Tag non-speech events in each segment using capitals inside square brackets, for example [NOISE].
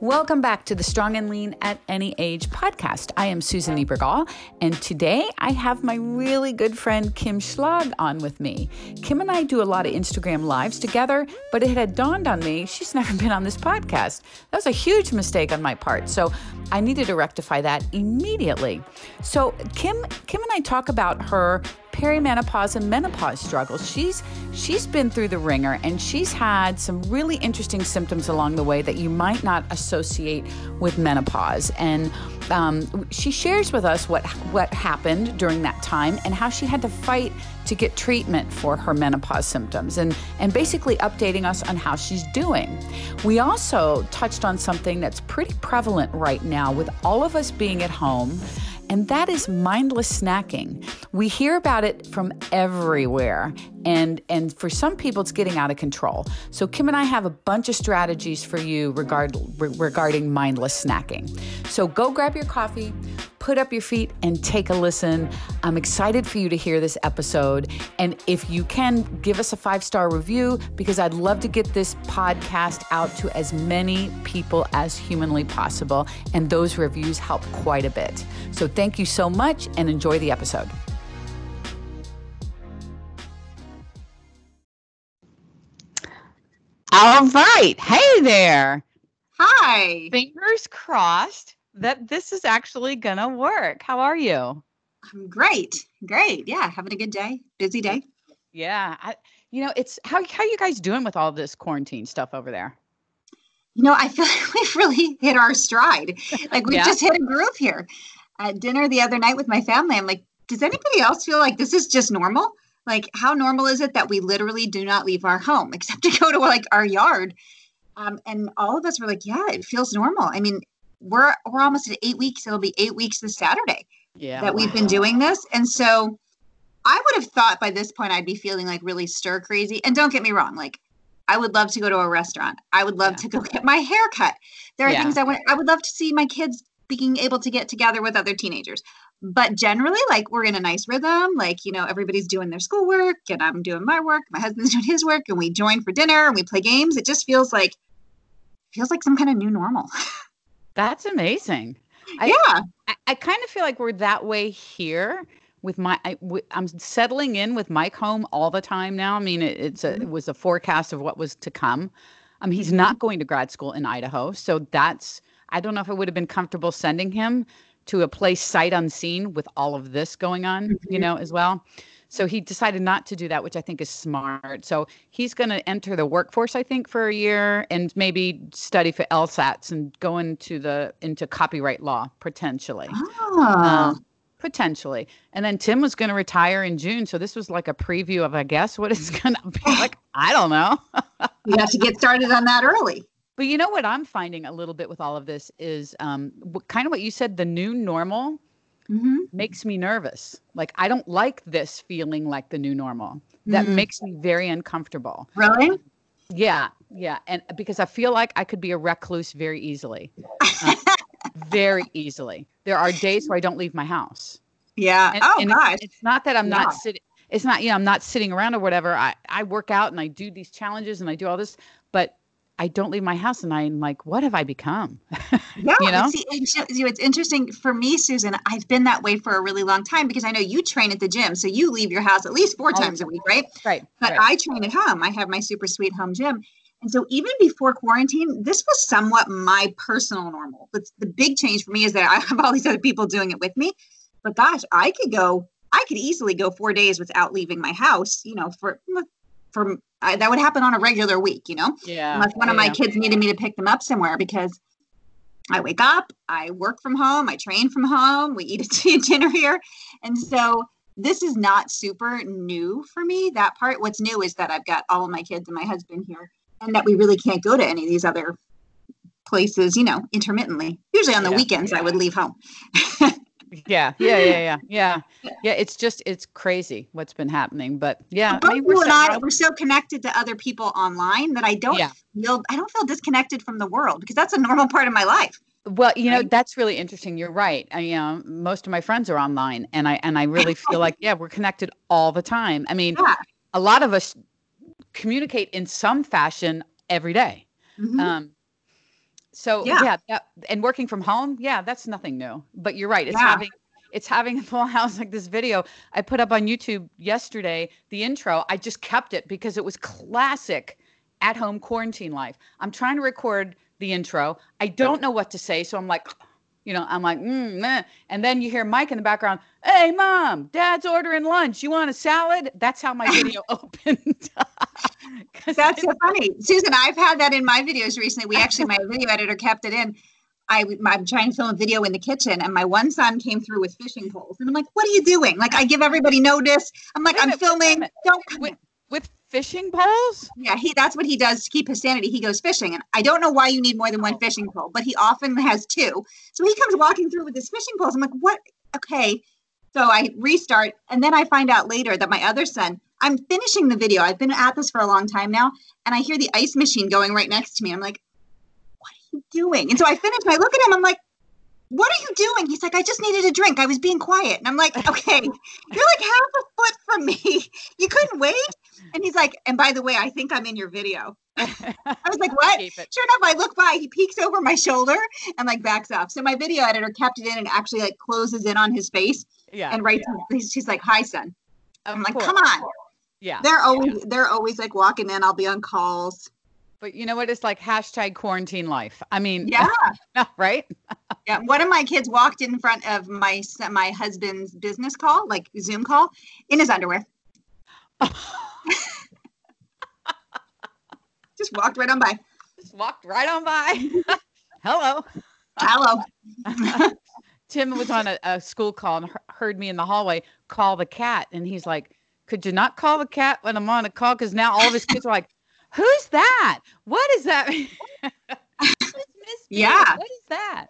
Welcome back to the Strong and Lean at Any Age podcast. I am Susan Niebergall, and today I have my really good friend Kim Schlag on with me. Kim and I do a lot of Instagram lives together, but it had dawned on me she's [LAUGHS] never been on this podcast. That was a huge mistake on my part, so I needed to rectify that immediately. So Kim, Kim and I talk about her perimenopause and menopause struggles. She's she's been through the ringer and she's had some really interesting symptoms along the way that you might not associate with menopause. And um, she shares with us what what happened during that time and how she had to fight to get treatment for her menopause symptoms and and basically updating us on how she's doing. We also touched on something that's pretty prevalent right now with all of us being at home and that is mindless snacking. We hear about it from everywhere, and and for some people it's getting out of control. So Kim and I have a bunch of strategies for you regard, regarding mindless snacking. So go grab your coffee, put up your feet and take a listen. I'm excited for you to hear this episode. And if you can, give us a five star review because I'd love to get this podcast out to as many people as humanly possible. And those reviews help quite a bit. So thank you so much and enjoy the episode. All right. Hey there. Hi. Fingers crossed that this is actually going to work. How are you? I'm great. Great. Yeah, having a good day. Busy day. Yeah. I, you know, it's how how you guys doing with all this quarantine stuff over there? You know, I feel [LAUGHS] like we've really hit our stride. Like we've yeah. just hit a groove here. At dinner the other night with my family, I'm like, does anybody else feel like this is just normal? Like, how normal is it that we literally do not leave our home [LAUGHS] except to go to like our yard? Um, and all of us were like, yeah, it feels normal. I mean, we're we're almost at eight weeks. It'll be eight weeks this Saturday yeah, that we've been doing this. And so I would have thought by this point I'd be feeling like really stir crazy. And don't get me wrong, like I would love to go to a restaurant. I would love yeah. to go get my hair cut. There are yeah. things I want I would love to see my kids being able to get together with other teenagers. But generally, like we're in a nice rhythm. Like, you know, everybody's doing their schoolwork and I'm doing my work. My husband's [LAUGHS] doing his work and we join for dinner and we play games. It just feels like feels like some kind of new normal. [LAUGHS] That's amazing. I, yeah. I, I kind of feel like we're that way here with my I, am settling in with Mike home all the time now. I mean, it, it's a, it was a forecast of what was to come. Um, he's not going to grad school in Idaho, so that's I don't know if it would have been comfortable sending him to a place sight unseen with all of this going on, mm-hmm. you know, as well. So he decided not to do that, which I think is smart. So he's going to enter the workforce, I think, for a year and maybe study for LSATs and go into the into copyright law potentially. Oh. Um, potentially. And then Tim was going to retire in June, so this was like a preview of, I guess, what it's going to be like. I don't know. [LAUGHS] you have to get started on that early. But you know what I'm finding a little bit with all of this is um, kind of what you said. The new normal mm-hmm. makes me nervous. Like I don't like this feeling like the new normal. That mm-hmm. makes me very uncomfortable. Really? Yeah, yeah, and because I feel like I could be a recluse very easily, uh, [LAUGHS] very easily. There are days where I don't leave my house. Yeah. And, oh and gosh. It's, it's not that I'm yeah. not sitting. It's not, you know, I'm not sitting around or whatever. I I work out and I do these challenges and I do all this, but I don't leave my house and I'm like, what have I become? [LAUGHS] Yeah, you know? See, it's interesting for me, Susan. I've been that way for a really long time because I know you train at the gym. So you leave your house at least four oh, times a week, right? Right. But right. I train at home. I have my super sweet home gym. And so even before quarantine, this was somewhat my personal normal. But the big change for me is that I have all these other people doing it with me. But gosh, I could go, I could easily go four days without leaving my house, you know, for for I, that would happen on a regular week, you know? Yeah. Unless one yeah, of my kids needed me to pick them up somewhere because I wake up, I work from home, I train from home, we eat a [LAUGHS] dinner here. And so this is not super new for me, that part. What's new is that I've got all of my kids and my husband here and that we really can't go to any of these other places, you know, intermittently. Usually on the yeah, weekends, yeah. I would leave home. [LAUGHS] yeah, yeah, yeah, yeah, yeah. Yeah, it's just it's crazy what's been happening. But yeah, I mean, you and I we're so connected to other people online that I don't yeah. feel I don't feel disconnected from the world because that's a normal part of my life. Well, you know, that's really interesting. You're right. I, you know, most of my friends are online and I and I really feel like, yeah, we're connected all the time. I mean, yeah. a lot of us communicate in some fashion every day. Mm-hmm. Um, So yeah, yeah that, and working from home, yeah, that's nothing new. But you're right. It's Yeah. having it's having a full [LAUGHS] house like this video I put up on YouTube yesterday. The intro, I just kept it because it was classic at home quarantine life. I'm trying to record the intro. I don't know what to say, so I'm like, [SIGHS] you know, I'm like, mm, meh. and then you hear Mike in the background. Hey, mom, dad's ordering lunch. You want a salad? That's how my [LAUGHS] video [LAUGHS] opened. That's so funny. Susan, I've had that in my videos recently. We actually, my video editor kept it in. I, I'm trying to film a video in the kitchen, and my one son came through with fishing poles. And I'm like, what are you doing? Like, I give everybody notice. I'm like, I'm minute, a filming. Don't come with, with fishing poles. Yeah, he that's what he does to keep his sanity. He goes fishing. And I don't know why you need more than one oh. fishing pole, but he often has two. So he comes walking through with his fishing poles. I'm like, what? Okay. So I restart, and then I find out later that my other son, I'm finishing the video. I've been at this for a long time now, and I hear the ice machine going right next to me. I'm like, what are you doing? And so I finish I look at him, I'm like, what are you doing? He's like, I just needed a drink. I was being quiet. And I'm like, [LAUGHS] okay, you're like half a foot from me. [LAUGHS] You couldn't wait? And he's like, and by the way, I think I'm in your video. [LAUGHS] I was like, what? Sure enough, I look by, he peeks over my shoulder and like backs off. So my video editor kept it in and actually like closes in on his face Yeah. and writes, he's, she's like, hi, son. of I'm like, course. come on. Yeah. They're always, they're always like walking in. I'll be on calls. But you know what? It's like hashtag quarantine life. I mean, Yeah. [LAUGHS] right? [LAUGHS] Yeah, one of my kids walked in front of my my husband's business call, like Zoom call, in his underwear. [LAUGHS] Just walked right on by. Just walked right on by. Hello. Hello. Tim was on a, a school call and heard me in the hallway call the cat. And he's like, Could you not call the cat when I'm on a call? Because now all of his kids are like, [LAUGHS] Who's that? What is that? It's [LAUGHS] Miss B. Yeah. What is that?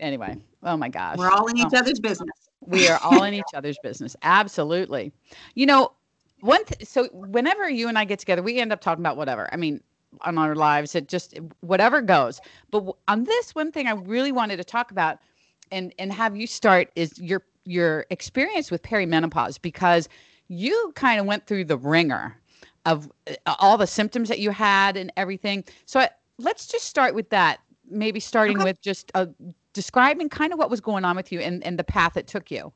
Anyway, oh my gosh. We're all in each Oh. other's business. we are all in [LAUGHS] each other's business absolutely you know one th- so whenever you and i get together we end up talking about whatever i mean on our lives it just whatever goes but w- on this one thing i really wanted to talk about and and have you start is your your experience with perimenopause because you kind of went through the ringer of uh, all the symptoms that you had and everything so I, let's just start with that maybe starting Okay. with just uh, describing kind of what was going on with you and, and the path it took you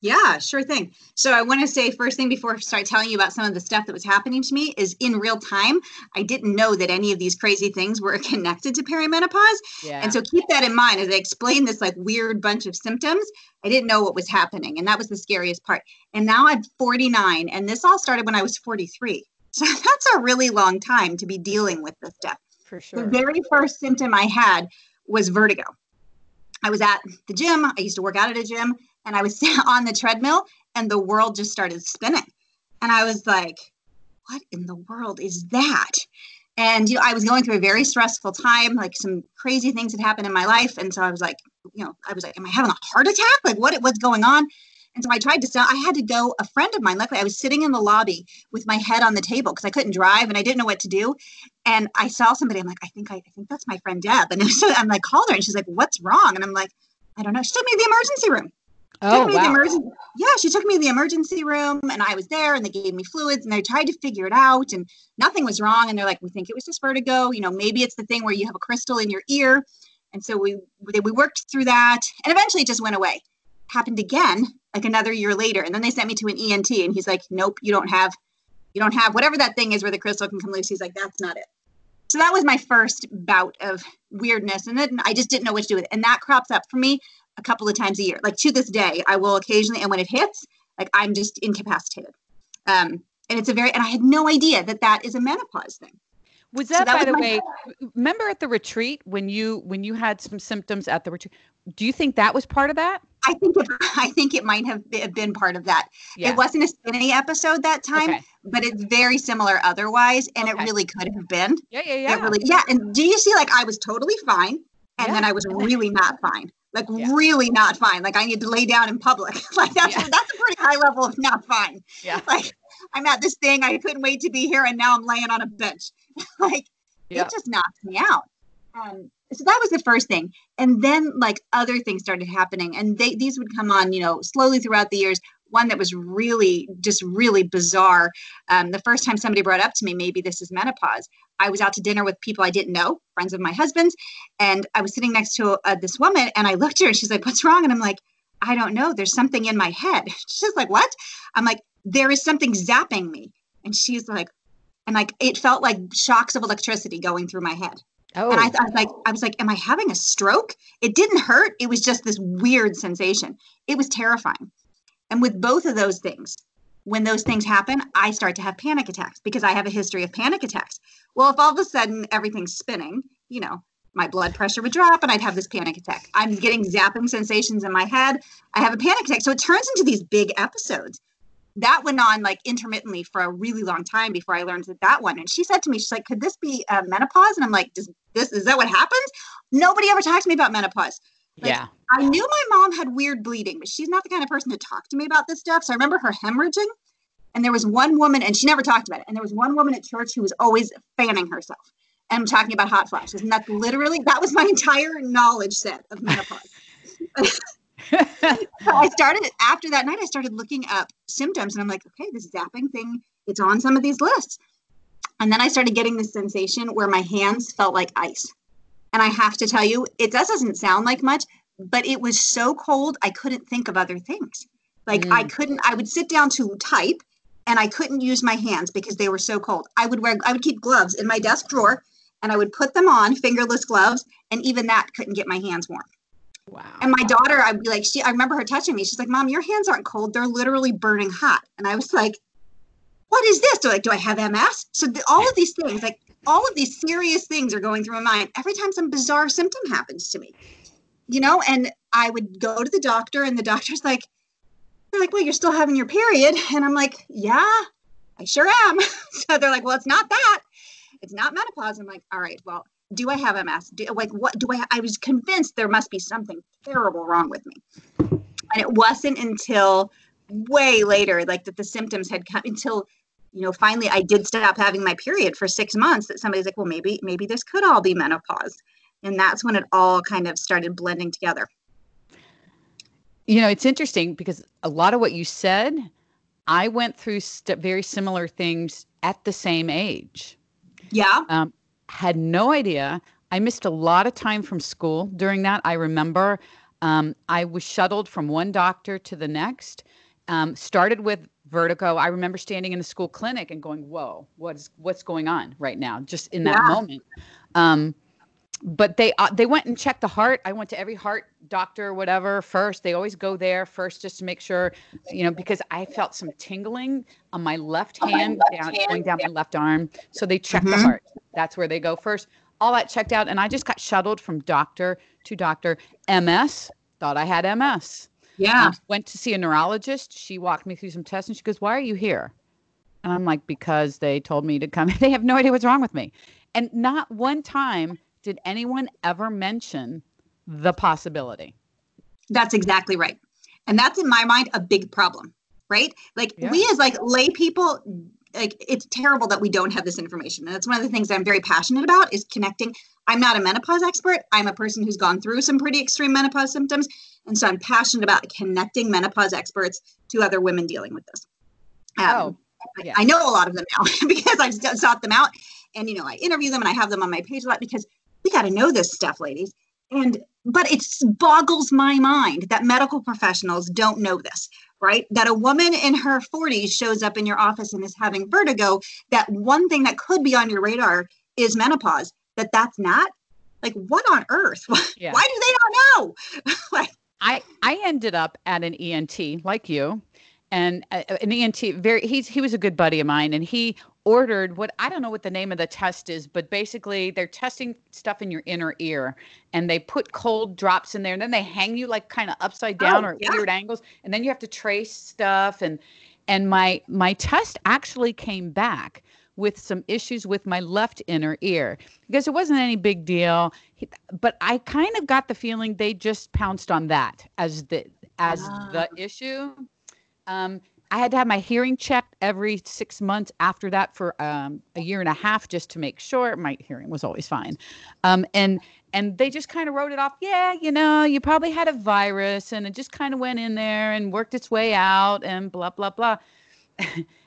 Yeah, sure thing. So I want to say first thing before I start telling you about some of the stuff that was happening to me is in real time, I didn't know that any of these crazy things were [LAUGHS] connected to perimenopause. yeah And so keep that in mind as I explain this like weird bunch of symptoms. I didn't know what was happening. And that was the scariest part. And now I'm 49, and this all started when I was 43. [LAUGHS] So that's a really long time to be dealing with this stuff. for sure. The very first symptom I had was vertigo. I was at the gym. I used to work out at a gym, and I was [LAUGHS] on the treadmill, and the world just started spinning. And I was like, what in the world is that? And you know, I was going through a very stressful time, like some crazy things had happened in my life. And so I was like, you know, I was like, am I having a heart attack? Like what what's going on? And so I tried to sell, I had to go, a friend of mine, luckily I was sitting in the lobby with my head on the table because I couldn't drive and I didn't know what to do. And I saw somebody, I'm like, I think I, I think that's my friend Deb. And [LAUGHS] so I'm like, called her and she's like, what's wrong? And I'm like, I don't know. She took me to the emergency room oh took me to the wow emergency. Yeah, she took me to the emergency room and I was there and they gave me fluids and they tried to figure it out and nothing was wrong. And they're like, we think it was just vertigo. You know, maybe it's the thing where you have a crystal in your ear. And so we we we worked through that and eventually it just went away. Happened again like another year later. And then they sent me to an ENT and he's like, nope, you don't have, you don't have whatever that thing is where the crystal can come loose. He's like, that's not it. So that was my first bout of weirdness. And then I just didn't know what to do with it. And that crops up for me a couple of times a year. Like to this day, I will occasionally, and when it hits, like I'm just incapacitated. Um, and it's a very, and I had no idea that that is a menopause thing. was so that, that by was the way remember at the retreat when you when you had some symptoms at the retreat do you think that was part of that I think it, [LAUGHS] I think it might have been part of that. yeah It wasn't a spinny episode that time, okay. but it's very similar otherwise, and Okay. it really could have been. yeah yeah yeah It really, yeah. And do you see, like, I was totally fine, and then I was really not fine. Like Yeah. really not fine. Like I need to lay down in public. [LAUGHS] like that's Yeah. that's a pretty high level of not fine. yeah [LAUGHS] Like I'm at this thing. I couldn't wait to be here, and now I'm laying on a bench. [LAUGHS] like Yeah. it just knocked me out. Um, so that was the first thing, and then like other things started happening, and they these would come on, you know, slowly throughout the years. One that was really just really bizarre. Um, the first time somebody brought up to me, maybe this is menopause. I was out to dinner with people I didn't know, friends of my husband's, and I was sitting next to uh, this woman, and I looked at her, and she's like, "What's wrong?" And I'm like, "I don't know. There's something in my head." [LAUGHS] She's like, "What?" I'm like, "There is something zapping me," and she's like, and like it felt like shocks of electricity going through my head. Oh. And I, I was like, I was like, am I having a stroke? It didn't hurt. It was just this weird sensation. It was terrifying. And with both of those things, when those things happen, I start to have panic attacks because I have a history of panic attacks. Well, if all of a sudden everything's spinning, you know, my blood pressure would drop and I'd have this panic attack. I'm getting zapping sensations in my head. I have a panic attack. So it turns into these big episodes. That went on like intermittently for a really long time before I learned that that one. And she said to me, she's like, could this be uh, menopause? And I'm like, does this, is that what happens? Nobody ever talks to me about menopause. Like, yeah. I knew my mom had weird bleeding, but she's not the kind of person to talk to me about this stuff. So I remember her hemorrhaging. And there was one woman, and she never talked about it. And there was one woman at church who was always fanning herself. And I'm talking about hot flashes. And that's literally, that was my entire knowledge set of menopause. [LAUGHS] so I started, after that night, I started looking up symptoms. And I'm like, okay, this zapping thing, it's on some of these lists. And then I started getting this sensation where my hands felt like ice. And I have to tell you, it doesn't sound like much, but it was so cold, I couldn't think of other things. Like mm. I couldn't, I would sit down to type and I couldn't use my hands because they were so cold. I would wear, I would keep gloves in my desk drawer and I would put them on, fingerless gloves, and even that couldn't get my hands warm. Wow. And my daughter, I'd be like, she, I remember her touching me. She's like, Mom, your hands aren't cold. They're literally burning hot. And I was like, what is this? Do I, do I have MS? So the, all of these things, like all of these serious things are going through my mind every time some bizarre symptom happens to me, you know? And I would go to the doctor and the [LAUGHS] doctor's like, they're like, well, you're still having your period. And I'm like, yeah, I sure am. [LAUGHS] so they're like, well, it's not that. It's not menopause. I'm like, all right, well, do I have MS? Do, like, what do I? I was convinced there must be something terrible wrong with me. And it wasn't until way later, like that the symptoms had come until you know, finally I did stop having my period for six months that somebody's like, well, maybe, maybe this could all be menopause. And that's when it all kind of started blending together. You know, it's interesting because a lot of what you said, I went through st- very similar things at the same age. Yeah. Um, had no idea. I missed a lot of time from school during that. I remember um, I was shuttled from one doctor to the next. Um, started with vertigo. I remember standing in the school clinic and going, "Whoa, what's what's going on right now?" Just in that yeah. moment. Um, but they uh, they went and checked the heart. I went to every heart doctor, whatever, first. They always go there first just to make sure, you know, because I felt some tingling on my left hand, my left down, hand, going down my left arm. So they check mm-hmm. the heart. That's where they go first. All that checked out, and I just got shuttled from doctor to doctor. MS, thought I had MS. Yeah. went to see a neurologist. She walked me through some tests and she goes, Why are you here? And I'm like, Because they told me to come. [LAUGHS] they have no idea what's wrong with me. And not one time did anyone ever mention the possibility. That's exactly right. And that's in my mind a big problem, right? Like yeah. we as like lay people like it's terrible that we don't have this information. And that's one of the things I'm very passionate about is connecting. I'm not a menopause expert. I'm a person who's gone through some pretty extreme menopause symptoms and so I'm passionate about connecting menopause experts to other women dealing with this. Um, oh, yeah. I, I, know a lot of them now [LAUGHS] because I've sought them out and, you know, I interview them and I have them on my page a lot because we got to know this stuff, ladies. And, but it boggles my mind that medical professionals don't know this, right? That a woman in her 40s shows up in your office and is having vertigo, that one thing that could be on your radar is menopause, that that's not like what on earth [LAUGHS] yeah. why do they not know [LAUGHS] like I I ended up at an ENT like you, and uh, an ENT very he's he was a good buddy of mine, and he ordered what I don't know what the name of the test is, but basically they're testing stuff in your inner ear, and they put cold drops in there, and then they hang you like kind of upside down oh, or yeah. weird angles, and then you have to trace stuff, and and my my test actually came back with some issues with my left inner ear because it wasn't any big deal. But I kind of got the feeling they just pounced on that as the as ah. the issue. Um, I had to have my hearing checked every six months after that for um, a year and a half just to make sure my hearing was always fine. Um, and and they just kind of wrote it off. Yeah, you know, you probably had a virus and it just kind of went in there and worked its way out and blah blah blah. [LAUGHS]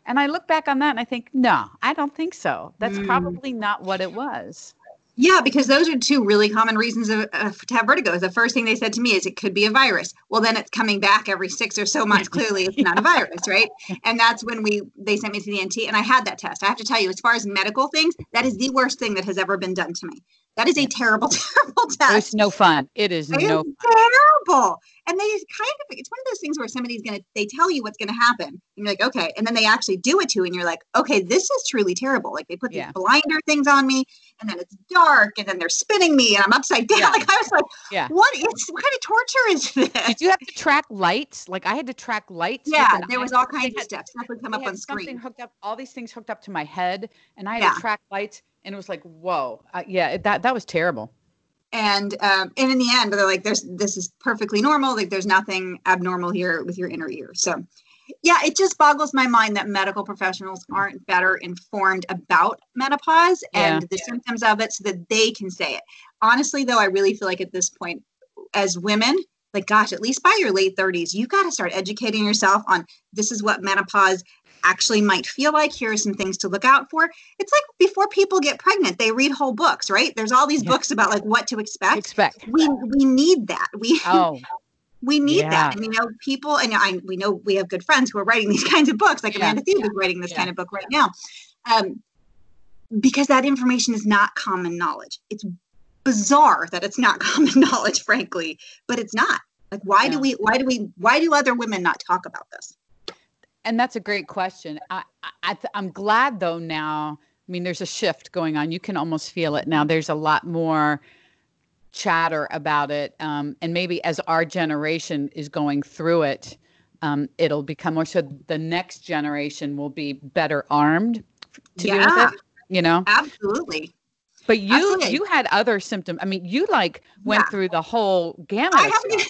and I look back on that and I think, no, I don't think so. That's mm. probably not what it was. Yeah, because those are two really common reasons of, uh, to have vertigo. The first thing they said to me is it could be a virus. Well, then it's coming back every six or so months. [LAUGHS] Clearly, it's not a virus, right? And that's when we they sent me to the ENT, and I had that test. I have to tell you, as far as medical things, that is the worst thing that has ever been done to me. That is a terrible, [LAUGHS] terrible test. It's no fun. It is it no is terrible. And they kind of it's one of those things where somebody's gonna they tell you what's gonna happen. And you're like, okay. And then they actually do it to you, and you're like, okay, this is truly terrible. Like they put yeah. these blinder things on me, and then it's dark, and then they're spinning me, and I'm upside down. Yeah. [LAUGHS] Like I was like, yeah. what is what kind of torture is this? Did you have to track lights? Like I had to track lights. Yeah, there was all kinds of stuff. Stuff would come up on screen. Something hooked up, all these things hooked up to my head, and I had to track lights and it was like whoa uh, yeah that that was terrible and um, and in the end they're like there's this is perfectly normal. Like there's nothing abnormal here with your inner ear. So yeah it just boggles my mind that medical professionals aren't better informed about menopause and yeah. the symptoms of it so that they can say it. Honestly though i really feel like at this point as women like gosh at least by your late 30s you've got to start educating yourself on this is what menopause actually might feel like. Here are some things to look out for. It's like before people get pregnant, they read whole books, right? There's all these yeah. books about like what to expect. Expect. We we need that. We oh. [LAUGHS] we need yeah. that. And you know, people and I we know we have good friends who are writing these [LAUGHS] kinds of books, like yeah. Amanda Thebe is writing this kind of book right now. Um, because that information is not common knowledge. It's bizarre that it's not [LAUGHS] common knowledge, frankly, but it's not. Like why do we why do we why do other women not talk about this? And that's a great question. I, I I'm glad though now. I mean, there's a shift going on. You can almost feel it now. There's a lot more chatter about it, um, and maybe as our generation is going through it, um, it'll become more. So the next generation will be better armed to yeah, do with it. You know, absolutely. But you Absolutely. you had other symptoms. I mean, you like went yeah. through the whole gamut. [LAUGHS]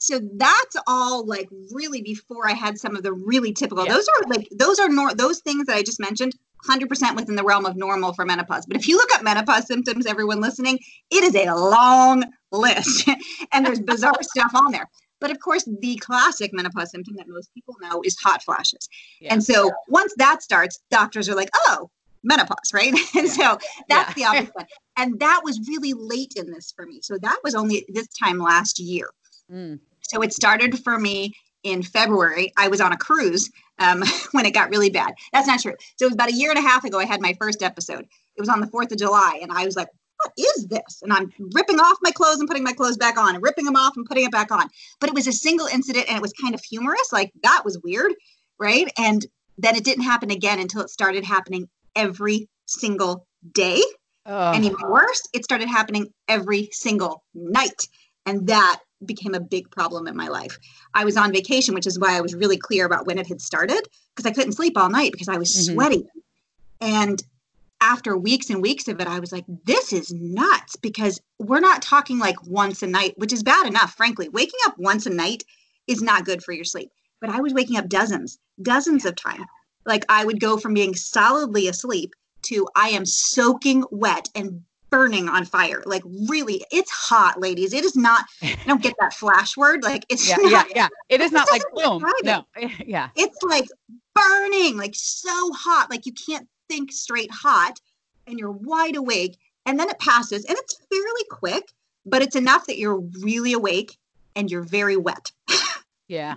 So that's all like really before I had some of the really typical. Yeah. Those are like those are nor- those things that I just mentioned. 100% within the realm of normal for menopause. But if you look up menopause symptoms, everyone listening, it is a long list [LAUGHS] and there's bizarre [LAUGHS] stuff on there. But of course, the classic menopause symptom that most people know is hot flashes. Yeah. And so once that starts, doctors are like, oh, menopause, right? [LAUGHS] and yeah. so that's yeah. the obvious [LAUGHS] one. And that was really late in this for me. So that was only this time last year. Mm. So it started for me in February. I was on a cruise um, [LAUGHS] when it got really bad. That's not true. So it was about a year and a half ago. I had my first episode. It was on the 4th of July. And I was like, what is this? And I'm ripping off my clothes and putting my clothes back on and ripping them off and putting it back on. But it was a single incident and it was kind of humorous. Like that was weird. Right. And then it didn't happen again until it started happening every single day. And even worse, it started happening every single night. And that became a big problem in my life. I was on vacation, which is why I was really clear about when it had started because I couldn't sleep all night because I was mm-hmm. sweaty. And after weeks and weeks of it, I was like, this is nuts because we're not talking like once a night, which is bad enough, frankly. Waking up once a night is not good for your sleep. But I was waking up dozens, dozens of times like I would go from being solidly asleep to I am soaking wet and burning on fire. Like really, it's hot, ladies. It is not. [LAUGHS] I don't get that flash word. Like it's yeah, not, yeah, yeah. It is not like boom. No, [LAUGHS] yeah. It's like burning, like so hot, like you can't think straight hot, and you're wide awake, and then it passes, and it's fairly quick, but it's enough that you're really awake and you're very wet. [LAUGHS] yeah.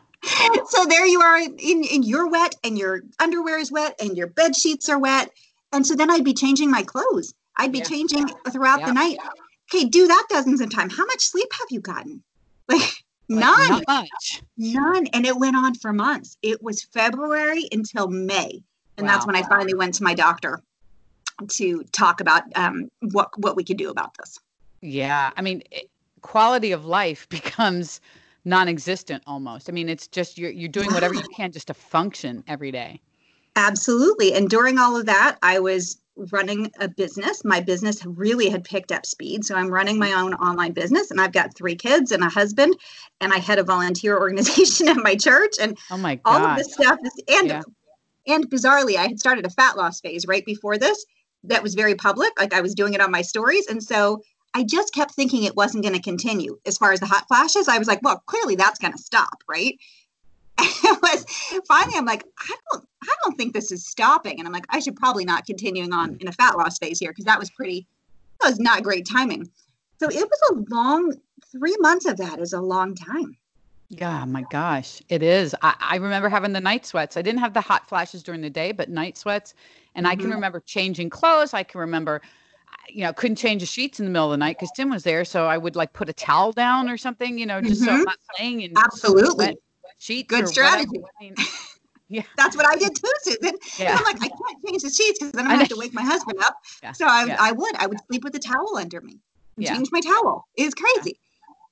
so there you are in, in your wet and your underwear is wet and your bed sheets are wet. And so then I'd be changing my clothes. I'd be yeah. changing throughout yeah. the night. Okay, do that dozens of times. How much sleep have you gotten? [LAUGHS] Like none. Not much. None. And it went on for months. It was February until May. And wow. that's when I finally went to my doctor to talk about um, what what we could do about this. Yeah, I mean, it, quality of life [LAUGHS] becomes non-existent almost. I mean, it's just you're you're doing whatever you can just to function every day. Absolutely. And during all of that, I was running a business. My business really had picked up speed. So I'm running my own online business and I've got three kids and a husband and I head a volunteer [LAUGHS] organization at my church and oh my God. all of this stuff is, and yeah. and bizarrely I had started a fat loss phase right before this that was very public. Like I was doing it on my stories. And so I just kept thinking it wasn't going to continue. As far as the hot flashes, I was like, well, clearly that's going to stop, right? And [LAUGHS] it was finally I'm like, I don't I don't think this is stopping. And I'm like, I should probably not continuing on in a fat loss phase here because that was pretty that was not great timing. So it was a long three months of that is a long time. Yeah, my gosh, it is. I, I remember having the night sweats. I didn't have the hot flashes during the day, but night sweats. And mm-hmm. I can mm-hmm. remember changing clothes. I can remember, you know, couldn't change the sheets in the middle of the night because Tim was there. So I would like put a towel down or something, you know, just mm-hmm. so I'm mm-hmm. not laying in absolutely wet, wet sheets. Good strategy. I mean, [LAUGHS] yeah, that's what I did too, Susan. Yeah. I'm like, I can't change the sheets because then I have to wake my husband up. Yeah. So I, yeah. I would, I would sleep with a towel under me. Yeah. Change my towel. It's crazy.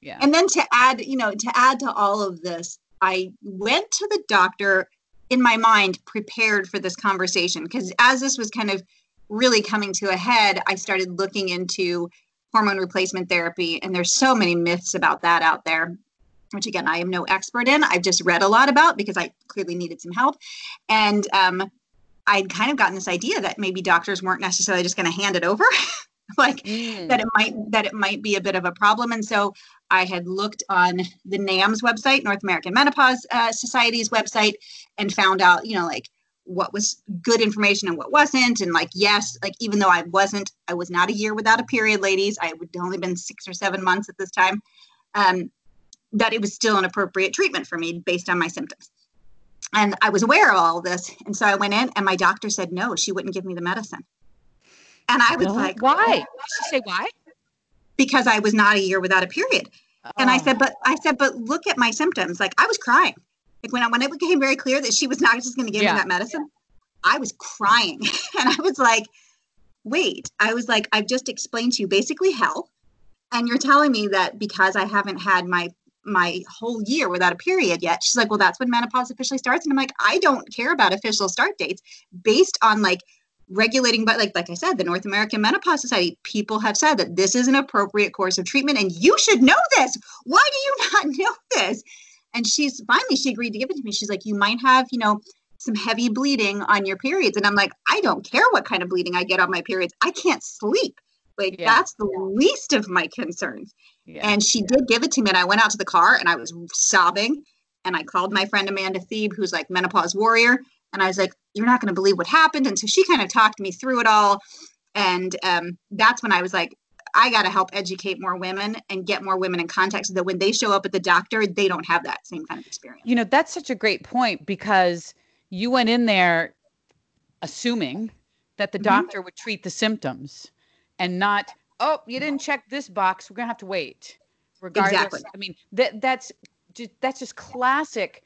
Yeah. And then to add, you know, to add to all of this, I went to the doctor in my mind prepared for this conversation because as this was kind of really coming to a head, I started looking into hormone replacement therapy. And there's so many myths about that out there, which again, I am no expert in. I've just read a lot about because I clearly needed some help. And um, I'd kind of gotten this idea that maybe doctors weren't necessarily just going to hand it over. [LAUGHS] like mm. that it might that it might be a bit of a problem and so i had looked on the nams website north american menopause uh, society's website and found out you know like what was good information and what wasn't and like yes like even though i wasn't i was not a year without a period ladies i would only been six or seven months at this time um, that it was still an appropriate treatment for me based on my symptoms and i was aware of all of this and so i went in and my doctor said no she wouldn't give me the medicine and I was like, why? Did she say why? Because I was not a year without a period. Oh. And I said, oh. but I said, but look at my symptoms. Like I was crying. Like when I, when it became very clear that she was not just going to give yeah. me that medicine, I was crying. [LAUGHS] and I was like, wait, I was like, I've just explained to you basically hell. And you're telling me that because I haven't had my my whole year without a period yet. She's like, well, that's when menopause officially starts. And I'm like, I don't care about official start dates based on like regulating but like like i said the north american menopause society people have said that this is an appropriate course of treatment and you should know this why do you not [LAUGHS] know this and she's finally she agreed to give it to me she's like you might have you know some heavy bleeding on your periods and i'm like i don't care what kind of bleeding i get on my periods i can't sleep like yeah. that's the least of my concerns yeah. and she did give it to me and i went out to the car and i was sobbing and i called my friend amanda thebe who's like menopause warrior and I was like, you're not going to believe what happened. And so she kind of talked me through it all. And um, that's when I was like, I got to help educate more women and get more women in contact so that when they show up at the doctor, they don't have that same kind of experience. You know, that's such a great point because you went in there assuming that the mm-hmm. doctor would treat the symptoms and not, oh, you didn't check this box. We're going to have to wait. Regardless. Exactly. I mean, that that's just, that's just classic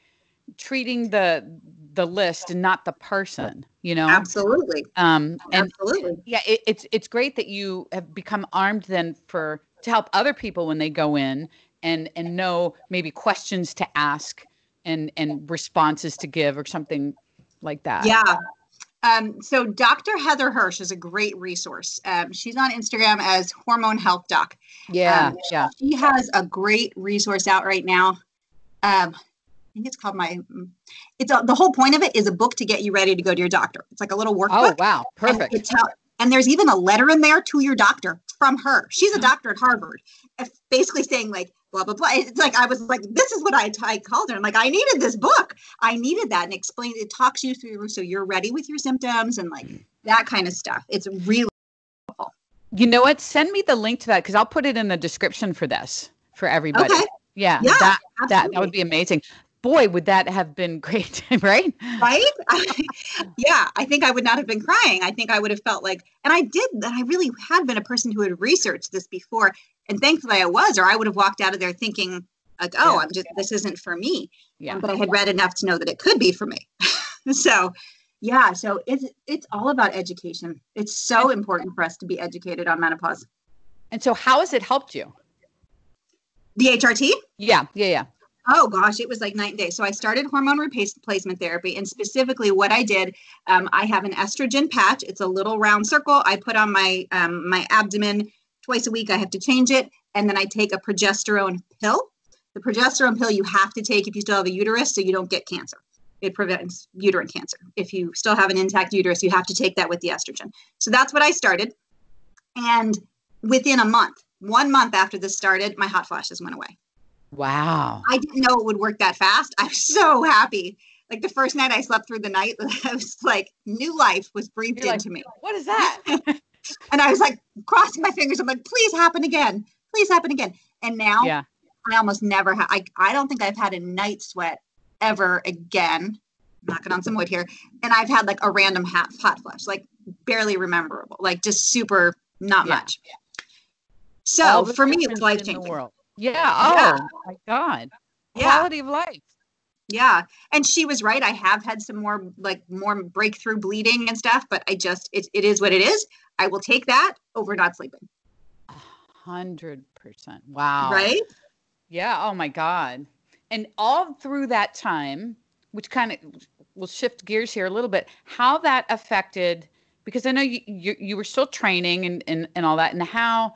treating the the list and not the person you know absolutely um and absolutely yeah it, it's it's great that you have become armed then for to help other people when they go in and and know maybe questions to ask and and responses to give or something like that yeah um, so Dr. Heather Hirsch is a great resource. Um, she's on Instagram as Hormone Health Doc. Yeah, um, yeah. She has a great resource out right now. Um, think it's called my. Mm, it's a, the whole point of it is a book to get you ready to go to your doctor. It's like a little workbook. Oh wow, perfect. And, how, and there's even a letter in there to your doctor from her. She's a mm. doctor at Harvard, eh, basically saying like blah blah blah. It's like I was like, this is what I, I called her. I'm like, I needed this book. I needed that and explain. It talks you through so you're ready with your symptoms and like mm. that kind of stuff. It's really helpful. You know what? Send me the link to that because I'll put it in the description for this for everybody. Okay. Yeah, yeah that, that that would be amazing boy, would that have been [LAUGHS] great, right? Right? [LAUGHS] yeah, I think I would not have been crying. I think I would have felt like, and I did, and I really had been a person who had researched this before. And thankfully I was, or I would have walked out of there thinking, like, oh, yeah. I'm just, this isn't for me. Yeah. Um, but I had read enough to know that it could be for me. [LAUGHS] so, yeah, so it's it's all about education. It's so important for us to be educated on menopause. And so, how has it helped you? The HRT? Yeah, yeah, yeah. Oh gosh, it was like night and day. So I started hormone replacement therapy, and specifically, what I did, um, I have an estrogen patch. It's a little round circle. I put on my um, my abdomen twice a week. I have to change it, and then I take a progesterone pill. The progesterone pill you have to take if you still have a uterus, so you don't get cancer. It prevents uterine cancer. If you still have an intact uterus, you have to take that with the estrogen. So that's what I started, and within a month, one month after this started, my hot flashes went away Wow. I didn't know it would work that fast. I'm [LAUGHS] so happy. Like the first night I slept through the night, [LAUGHS] I was like, new life was breathed You're into like, me. What is that? [LAUGHS] and I was like crossing my fingers. I'm like, please happen again. Please happen again. And now yeah. I almost never have, I, I don't think I've had a night sweat ever again. knocking on some wood here. And I've had like a random hot, hot flush, like barely rememberable, like just super, not yeah. much. So for me, it was life changing. Yeah. Oh yeah. my God. Yeah. Quality of life. Yeah. And she was right. I have had some more like more breakthrough bleeding and stuff, but I just it, it is what it is. I will take that over not sleeping. Hundred percent. Wow. Right? Yeah. Oh my God. And all through that time, which kind of will shift gears here a little bit, how that affected because I know you you, you were still training and, and, and all that and how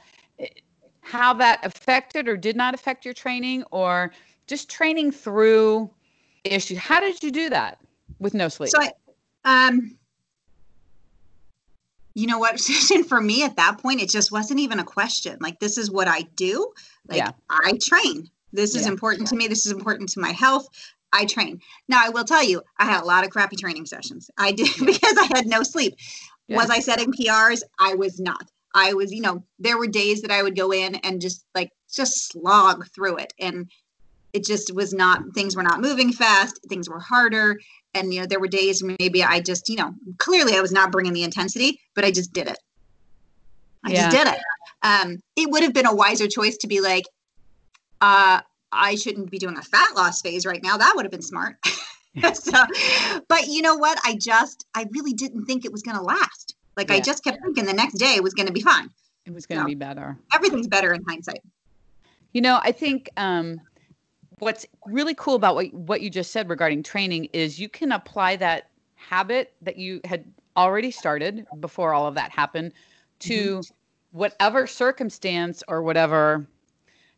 how that affected or did not affect your training or just training through issues. How did you do that with no sleep? So, I, um, you know what, [LAUGHS] Susan, for me at that point, it just wasn't even a question. Like, this is what I do. Like, yeah. I train. This is yeah. important to me. This is important to my health. I train. Now, I will tell you, I had a lot of crappy training sessions. I did [LAUGHS] because I had no sleep. Yeah. Was I setting PRs? I was not. I was, you know, there were days that I would go in and just like just slog through it. And it just was not things were not moving fast, things were harder. And you know, there were days maybe I just, you know, clearly I was not bringing the intensity, but I just did it. I yeah. just did it. Um, it would have been a wiser choice to be like, uh, I shouldn't be doing a fat loss phase right now. That would have been smart. [LAUGHS] so, but you know what? I just, I really didn't think it was going to last. Like yeah. I just kept thinking the next day was going to be fine. It was going to so, be better. Everything's better in hindsight. You know, I think um, what's really cool about what what you just said regarding training is you can apply that habit that you had already started before all of that happened to mm-hmm. whatever circumstance or whatever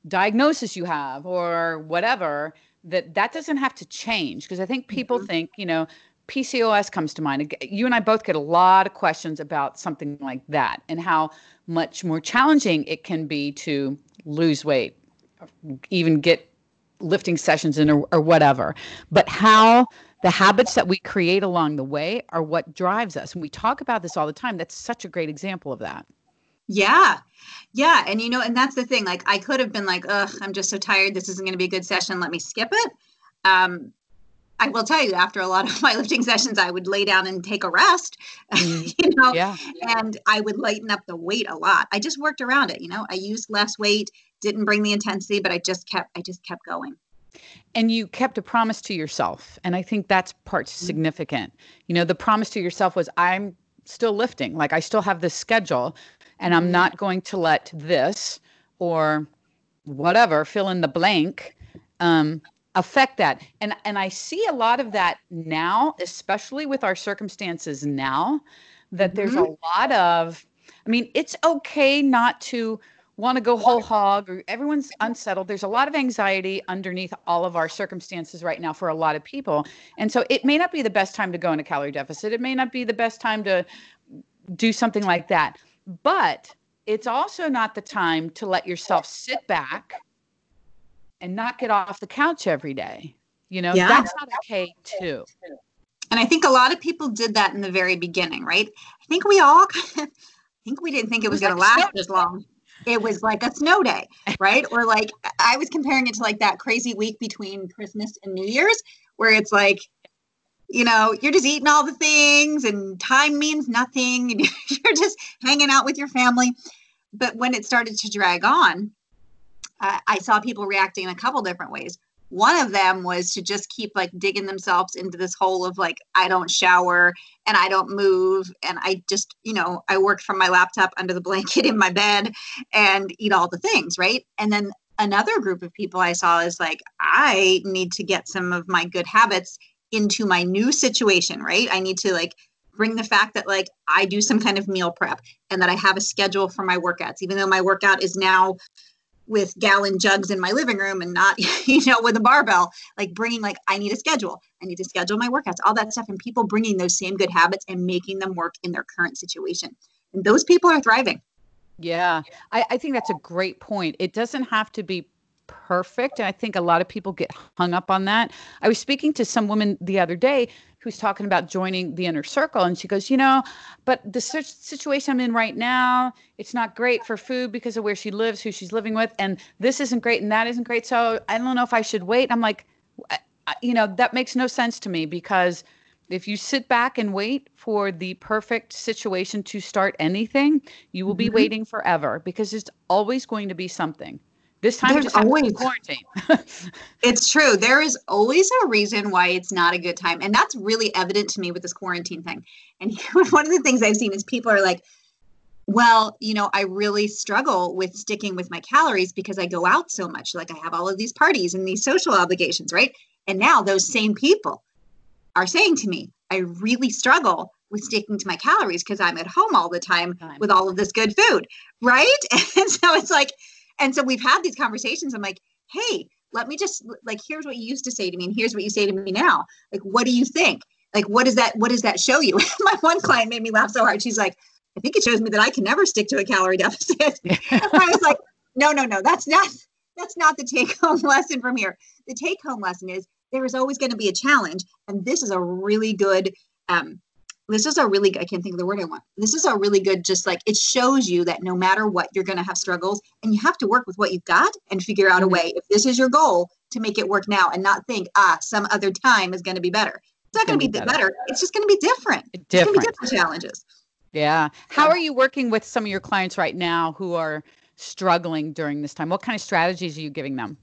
diagnosis you have or whatever that that doesn't have to change because i think people mm-hmm. think you know PCOS comes to mind. You and I both get a lot of questions about something like that and how much more challenging it can be to lose weight, even get lifting sessions in or, or whatever. But how the habits that we create along the way are what drives us. And we talk about this all the time. That's such a great example of that. Yeah. Yeah. And you know, and that's the thing. Like I could have been like, ugh, I'm just so tired. This isn't going to be a good session. Let me skip it. Um, I will tell you, after a lot of [LAUGHS] my lifting sessions, I would lay down and take a rest, [LAUGHS] mm, you know, yeah. and I would lighten up the weight a lot. I just worked around it, you know. I used less weight, didn't bring the intensity, but I just kept, I just kept going. And you kept a promise to yourself, and I think that's part mm-hmm. significant. You know, the promise to yourself was, I'm still lifting, like I still have this schedule, and I'm mm-hmm. not going to let this or whatever fill in the blank um, affect that. And and i see a lot of that now especially with our circumstances now that mm-hmm. there's a lot of i mean it's okay not to want to go whole hog or everyone's unsettled. There's a lot of anxiety underneath all of our circumstances right now for a lot of people. And so it may not be the best time to go into calorie deficit. It may not be the best time to do something like that. But it's also not the time to let yourself sit back and not get off the couch every day. You know, yeah. that's not okay too. And I think a lot of people did that in the very beginning, right? I think we all kind of, I think we didn't think it was, was going like to last as long. It was like a snow day, [LAUGHS] right? or like I was comparing it to like that crazy week between Christmas and New Year's where it's like you know, you're just eating all the things and time means nothing and [LAUGHS] you're just hanging out with your family. But when it started to drag on, I saw people reacting in a couple different ways. One of them was to just keep like digging themselves into this hole of like, I don't shower and I don't move. And I just, you know, I work from my laptop under the blanket in my bed and eat all the things. Right. And then another group of people I saw is like, I need to get some of my good habits into my new situation. Right. I need to like bring the fact that like I do some kind of meal prep and that I have a schedule for my workouts, even though my workout is now with gallon jugs in my living room and not [LAUGHS] you know with a barbell like bringing like i need a schedule. I need to schedule my workouts all that stuff and people bringing those same good habits and making them work in their current situation. And those people are thriving. Yeah. I, I think that's a great point. It doesn't have to be perfect. And I think a lot of people get hung up on that. I was speaking to some woman the other day who's talking about joining the inner circle. And she goes, You know, but the situation I'm in right now, it's not great for food because of where she lives, who she's living with. And this isn't great and that isn't great. So I don't know if I should wait. I'm like, you know, that makes no sense to me because if you sit back and wait for the perfect situation to start anything, you will be mm-hmm. waiting forever because it's always going to be something. This time, There's always quarantine. [LAUGHS] it's true. There is always a reason why it's not a good time, and that's really evident to me with this quarantine thing. And [LAUGHS] one of the things I've seen is people are like, "Well, you know, I really struggle with sticking with my calories because I go out so much. Like I have all of these parties and these social obligations, right? And now those same people are saying to me, I really struggle with sticking to my calories because I'm at home all the time, time with all of this good food, right? [LAUGHS] And so it's like and so we've had these conversations. I'm like, hey, let me just like here's what you used to say to me, and here's what you say to me now. Like, what do you think? Like, what does that what does that show you? [LAUGHS] My one client made me laugh so hard. She's like, I think it shows me that I can never stick to a calorie deficit. [LAUGHS] I was like, no, no, no, that's not that's not the take home [LAUGHS] lesson from here. The take home lesson is there is always going to be a challenge, and this is a really good um, this is a really good, i can't think of the word i want this is a really good just like it shows you that no matter what you're going to have struggles and you have to work with what you've got and figure out a mm-hmm. way if this is your goal to make it work now and not think ah some other time is going to be better it's not going to be better. better. it's just going to be different different. Be different challenges yeah how are you working with some of your clients right now who are struggling during this time what kind of strategies are you giving them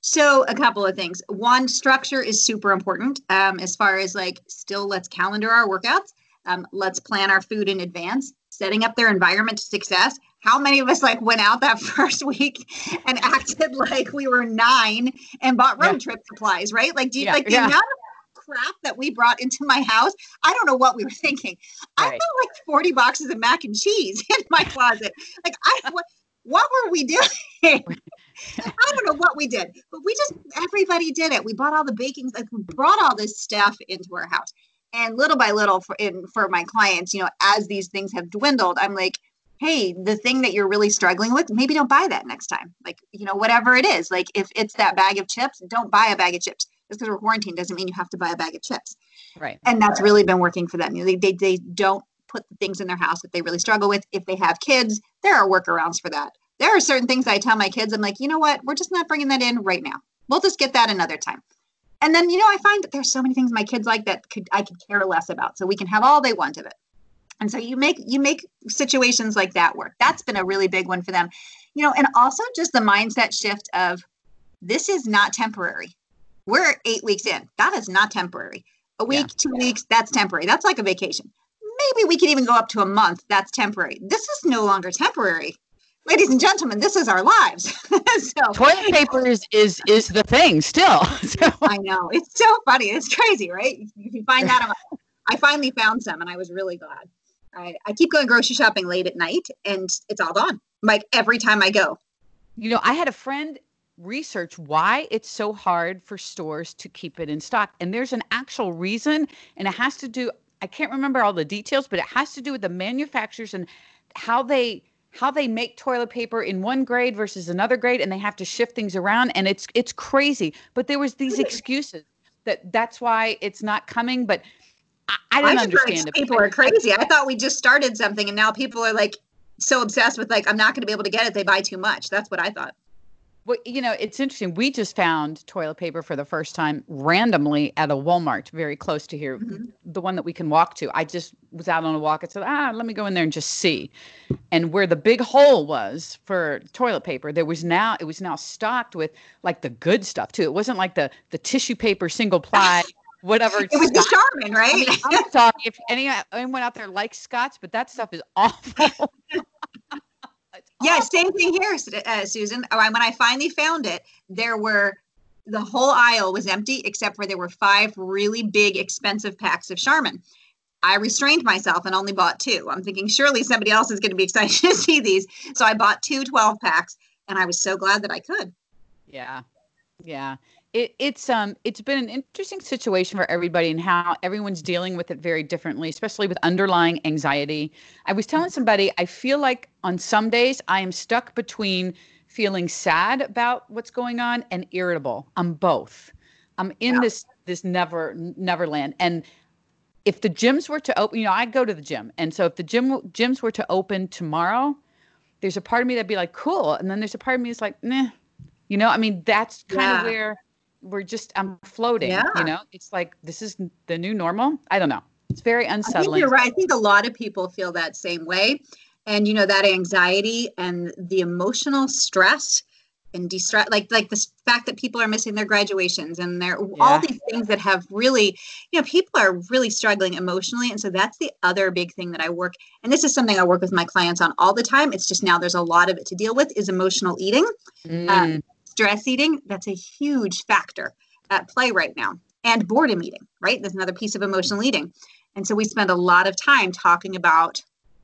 so, a couple of things. One, structure is super important um, as far as like, still let's calendar our workouts. Um, let's plan our food in advance, setting up their environment to success. How many of us like went out that [LAUGHS] first week and acted like we were nine and bought road yeah. trip supplies, right? Like, do you yeah. like the yeah. amount of crap that we brought into my house? I don't know what we were thinking. Right. I felt like 40 boxes of mac and cheese [LAUGHS] in my closet. Like, I, what, what were we doing? [LAUGHS] I don't know what we did, but we just everybody did it. We bought all the baking, like we brought all this stuff into our house. And little by little, for in, for my clients, you know, as these things have dwindled, I'm like, hey, the thing that you're really struggling with, maybe don't buy that next time. Like, you know, whatever it is. Like, if it's that bag of chips, don't buy a bag of chips. Just because we're quarantined doesn't mean you have to buy a bag of chips. Right. And that's really been working for them. You know, they, they, they don't put the things in their house that they really struggle with. If they have kids, there are workarounds for that there are certain things I tell my kids, I'm like, you know what? We're just not bringing that in right now. We'll just get that another time. And then, you know, I find that there's so many things my kids like that could I could care less about. So we can have all they want of it. And so you make you make situations like that work. That's been a really big one for them. You know, and also just the mindset shift of this is not temporary. We're eight weeks in. That is not temporary. A week, yeah. two weeks, that's temporary. That's like a vacation. Maybe we could even go up to a month. That's temporary. This is no longer temporary ladies and gentlemen, this is our lives. [LAUGHS] so toilet paper is is is the thing still. [LAUGHS] So. I know it's so funny. It's crazy, right? You find that. I finally found some, and I was really glad. I, I keep going grocery shopping late at night, and it's all gone. Like every time I go. You know, I had a friend research why it's so hard for stores to keep it in stock, and there's an actual reason, and it has to do. I can't remember all the details, but it has to do with the manufacturers and how they how they make toilet paper in one grade versus another grade and they have to shift things around and it's it's crazy. But there was these excuses that that's why it's not coming but i, I don't I understand it people are crazy. I thought we just started something and now people are like so obsessed with like i'm not going to be able to get it. They buy too much. That's what i thought well, you know, it's interesting. We just found toilet paper for the first time randomly at a Walmart very close to here, mm-hmm. the one that we can walk to. I just was out on a walk. I said, ah, let me go in there and just see. And where the big hole was for toilet paper, there was now it was now stocked with like the good stuff too. It wasn't like the the tissue paper single ply. [LAUGHS] Whatever. It was the Charmin, right? I mean, I'm sorry if any anyone out there likes Scott's, but that stuff is [LAUGHS] awful. Yeah, same thing here, uh, Susan. Oh, when I finally found it, there were the whole aisle was empty except for there were five really big, expensive packs of Charmin. I restrained myself and only bought two. I'm thinking surely somebody else is going to be excited [LAUGHS] to see these. So I bought two 12 packs and I was so glad that I could. Yeah. Yeah it, it's um it's been an interesting situation for everybody and how everyone's dealing with it very differently especially with underlying anxiety i was telling somebody i feel like on some days i am stuck between feeling sad about what's going on and irritable. I'm both. I'm in yeah. this this never neverland and if the gyms were to open, you know, I go to the gym. And so if the gym gyms were to open tomorrow, there's a part of me that'd be like, cool. And then there's a part of me that's like, nah. You know, I mean, that's kind yeah. of where we're just I'm floating. Yeah. You know, it's like this is the new normal. I don't know. It's very unsettling. I think you're right. I think a lot of people feel that same way. And you know, that anxiety and the emotional stress and distress like like the fact that people are missing their graduations and they're yeah. all these things that have really you know people are really struggling emotionally and so that's the other big thing that i work and this is something i work with my clients on all the time it's just now there's a lot of it to deal with is emotional eating mm. um, stress eating, that's a huge factor at play right now. And boredom eating, right? There's another piece of emotional eating. And so we spend a lot of time talking about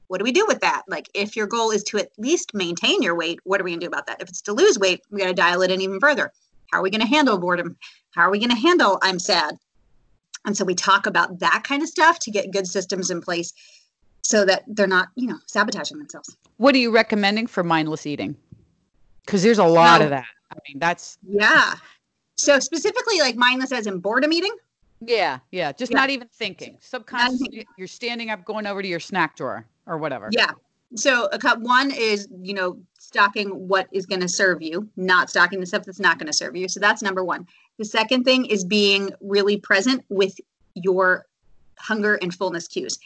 what do we do with that? Like, if your goal is to at least maintain your weight, what are we going to do about that? If it's to lose weight, we got to dial it in even further. How are we going to handle boredom? How are we going to handle I'm sad? And so we talk about that kind of stuff to get good systems in place so that they're not, you know, sabotaging themselves. What are you recommending for mindless eating? Because there's a lot of that. I mean, that's yeah. So specifically, like mindless as in boredom eating. Yeah, yeah. Just yeah. not even thinking. Subconscious. You're standing up, going over to your snack drawer or whatever. Yeah. So a cup one is you know stocking what is going to serve you, not stocking the stuff that's not going to serve you. So that's number one. The second thing is being really present with your hunger and fullness cues.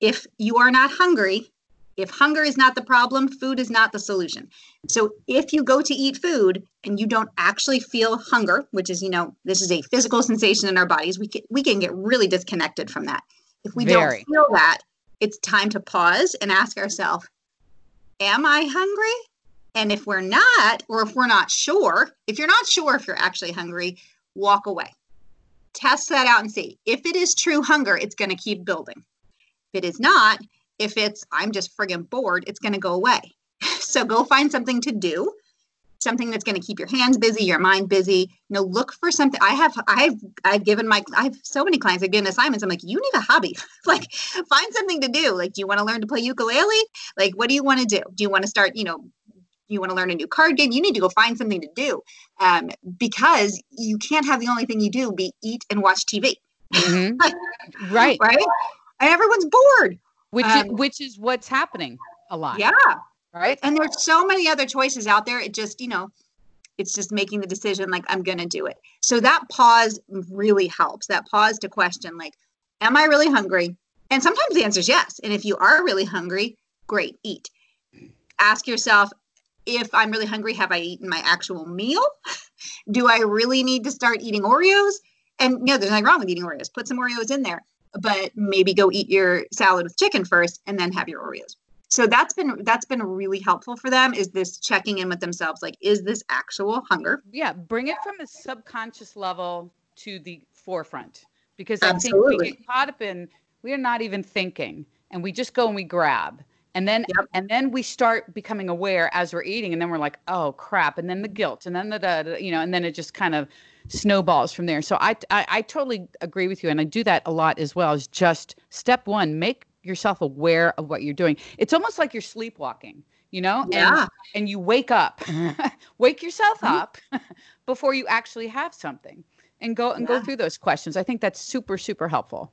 If you are not hungry, if hunger is not the problem, food is not the solution. So if you go to eat food and you don't actually feel hunger, which is, you know, this is a physical sensation in our bodies, we can we can get really disconnected from that. If we Very. don't feel that, it's time to pause and ask ourselves, am I hungry? And if we're not, or if we're not sure, if you're not sure if you're actually hungry, walk away. Test that out and see. If it is true hunger, it's going to keep building. If it is not, if it's I'm just friggin' bored, it's going to go away. [LAUGHS] so go find something to do, something that's going to keep your hands busy, your mind busy. You know, look for something. I have I've I've given my I have so many clients I've given assignments. I'm like, you need a hobby. [LAUGHS] like find something to do. Like, do you want to learn to play ukulele? Like, what do you want to do? Do you want to start, you know, you want to learn a new card game, you need to go find something to do um, because you can't have the only thing you do be eat and watch TV. Mm-hmm. [LAUGHS] right. Right. And everyone's bored which um, is, which is what's happening a lot. Yeah. Right. And there's so many other choices out there. It just, you know, it's just making the decision like I'm going to do it. So that pause really helps. That pause to question like am I really hungry? And sometimes the answer is yes. And if you are really hungry, great, eat. Ask yourself if I'm really hungry, have I eaten my actual meal? [LAUGHS] do I really need to start eating Oreos? And you know, there's nothing wrong with eating Oreos. Put some Oreos in there but maybe go eat your salad with chicken first and then have your Oreos. So that's been that's been really helpful for them is this checking in with themselves like is this actual hunger? Yeah, bring it from a subconscious level to the forefront because I Absolutely. think we get caught up in we are not even thinking and we just go and we grab and then yep. and then we start becoming aware as we're eating and then we're like oh crap and then the guilt and then the, the you know and then it just kind of snowballs from there. So I, I, I totally agree with you, and I do that a lot as well. Is just step one, make yourself aware of what you're doing. It's almost like you're sleepwalking, you know? Yeah. And, and you wake up, [LAUGHS] wake yourself mm-hmm. up [LAUGHS] before you actually have something, and go and yeah. go through those questions. I think that's super super helpful.